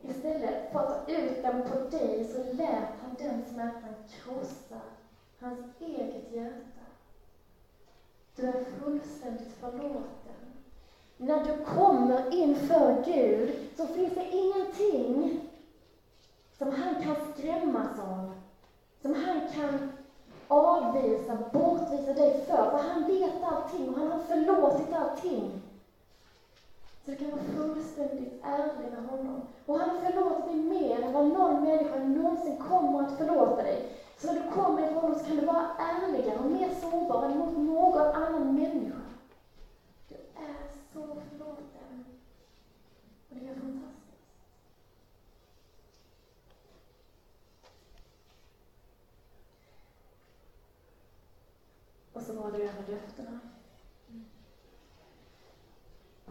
Istället för att ta ut den på dig så lät han den smärtan krossa hans eget hjärta. Du är fullständigt förlåten. När du kommer inför Gud så finns det ingenting som han kan skrämmas av, som han kan avvisa, bortvisa dig för, för han vet allting och han har förlåtit allting. Så du kan vara fullständigt ärlig med honom. Och han har förlåtit dig mer än vad någon människa någonsin kommer att förlåta dig. Så när du kommer ifrån honom så kan du vara ärligare och mer sårbar än mot någon annan människa. Du är så förlåten. Och det är fantastiskt. Och så var det över löftena.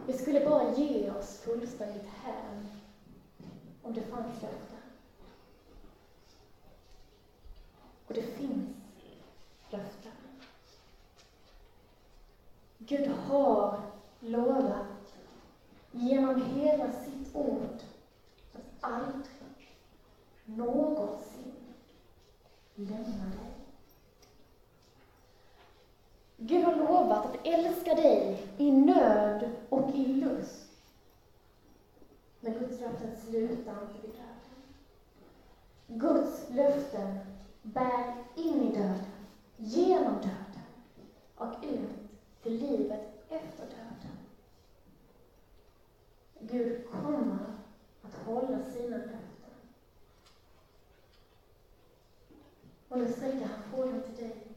Vi skulle bara ge oss fullständigt hän om det fanns löften. Och det finns löften. Gud har lovat genom hela sitt ord att aldrig någonsin lämna dig. Gud har lovat att älska dig i nöd och i lust. Men Guds löften slutar inte vid döden. Guds löften bär in i döden, genom döden och ut till livet efter döden. Gud kommer att hålla sina löften. Och nu sträcker han frågan till dig.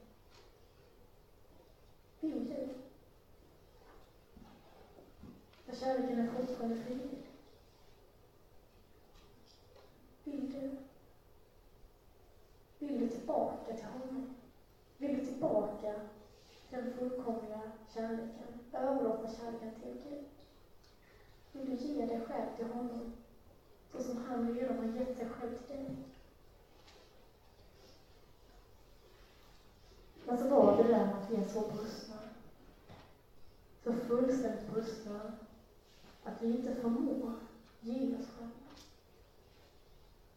Vill du? För kärleken är fortfarande fri. Vill du? Vill du tillbaka till honom? Vill du tillbaka till den fullkomliga kärleken? Överlåta kärleken till Gud? Vill du ge dig själv till honom? Så som han redan har gett sig själv till dig? Men så var det där med att vi är så brustna. Så fullständigt brustna att vi inte förmår ge oss själva.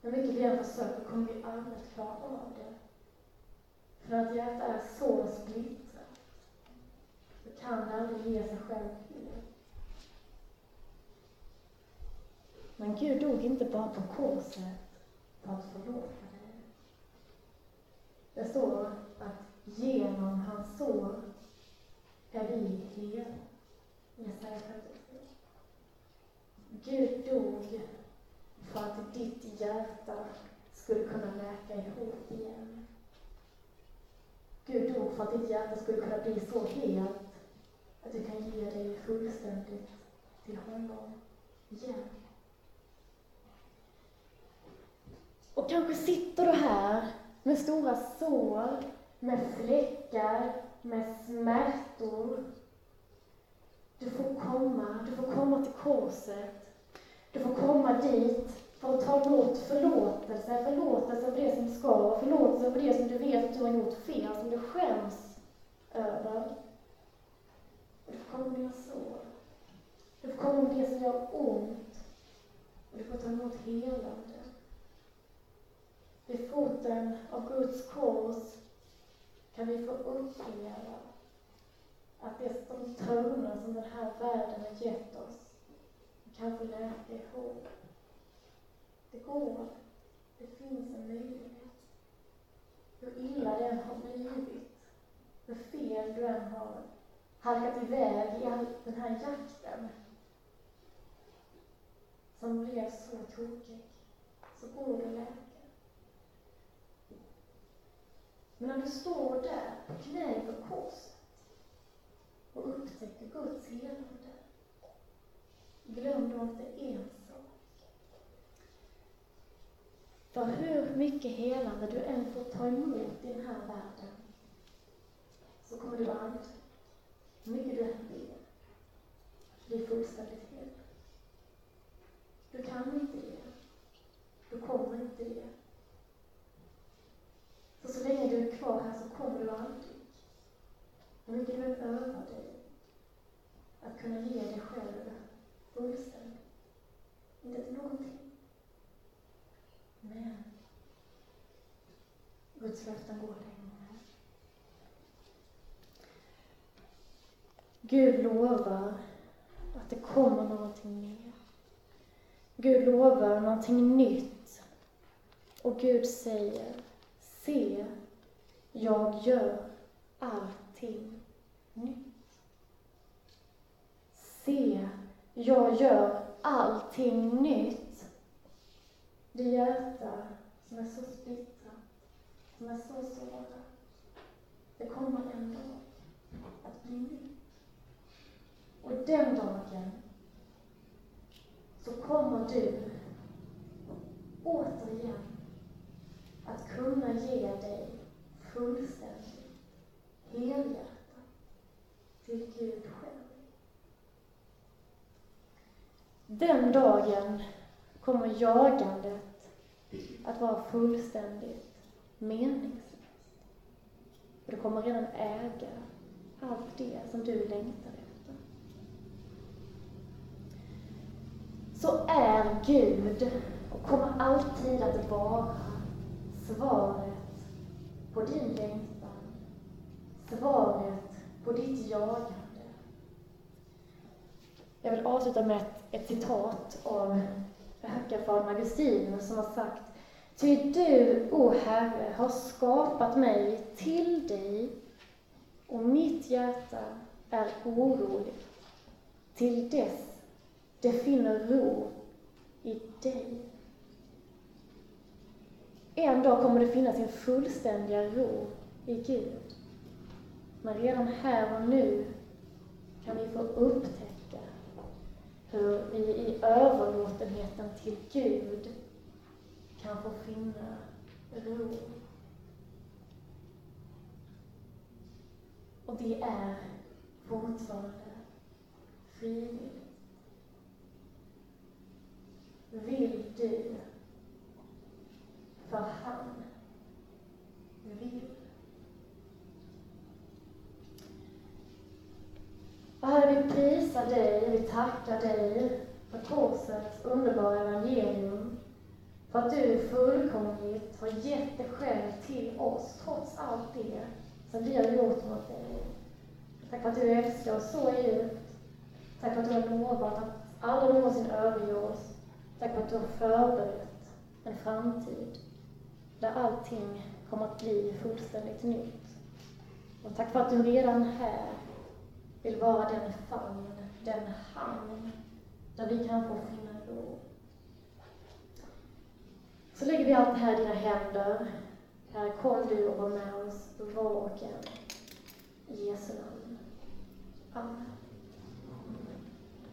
Hur mycket vi än försöker kommer vi aldrig att klara av det. För att hjärta är så splittrat, så kan det aldrig ge sig själv helt. Men Gud dog inte bara på korset för att förlåta dig. Det står att genom hans sår är vi hela. Jesaja 53. Gud dog för att ditt hjärta skulle kunna läka ihop igen. Gud dog för att ditt hjärta skulle kunna bli så helt att du kan ge dig fullständigt till honom igen. Och kanske sitter du här med stora sår, med fläckar, med smärtor. Du får komma, du får komma till korset. Du får komma dit för att ta emot förlåtelse, förlåtelse för det som ska, förlåtelse för det som du vet att du har gjort fel, som du skäms över. Och Du får komma med dina sår. Du får komma med det som gör ont. Och du får ta emot helande. Vid foten av Guds kors kan vi få uppleva att det de törnar som den här världen har gett oss kan få läka ihop. Det går. Det finns en möjlighet. Hur illa den har blivit, hur fel du än har halkat iväg i all den här jakten som blev så tokig, så går det att läka. Men när du står där på knä på korset och upptäcker Guds helande, glöm då inte en sak. För hur mycket helande du än får ta emot i den här världen, så kommer du aldrig, hur mycket du än ber, bli fullständigt hel. Du kan inte det. Du kommer inte det. Så så länge du är kvar här så kommer du aldrig, hur mycket du än övar dig, att kunna ge dig själv fullständigt. Inte till någonting. Men Guds löften går längre. Gud lovar att det kommer någonting mer. Gud lovar någonting nytt. Och Gud säger Se, jag gör allting nytt. Se, jag gör allting nytt. Det hjärta som är så splittrat, som är så sårat, det kommer en dag att bli nytt. Och den dagen så kommer du återigen att kunna ge dig fullständigt helhjärtat till Gud själv. Den dagen kommer jagandet att vara fullständigt meningslöst. För du kommer redan äga allt det som du längtar efter. Så är Gud och kommer alltid att vara svaret på din längtan. Svaret på ditt jagande. Jag vill avsluta med ett, ett citat av högafadern Augustinus som har sagt Ty du, o Herre, har skapat mig till dig och mitt hjärta är oroligt till dess det finner ro i dig. En dag kommer det finnas sin fullständiga ro i Gud. Men redan här och nu kan vi få upptäcka hur vi i överlåtenheten till Gud kan få finna ro. Och det är fortfarande frivilligt. Vill du för han vill. Och Herre, vi prisar dig, vi tackar dig för korsets underbara evangelium. För att du fullkomligt har gett dig själv till oss, trots allt det som vi har gjort mot dig. Tack för att du älskar oss så djupt. Tack för att du har lovat att aldrig någonsin överge oss. Tack för att du har förberett en framtid där allting kommer att bli fullständigt nytt. Och tack för att du redan här vill vara den famn, den hamn, där vi kan få finna ro. Så lägger vi allt det här i dina händer. Herre, kom du och var med oss var och en. I Jesu namn. Amen.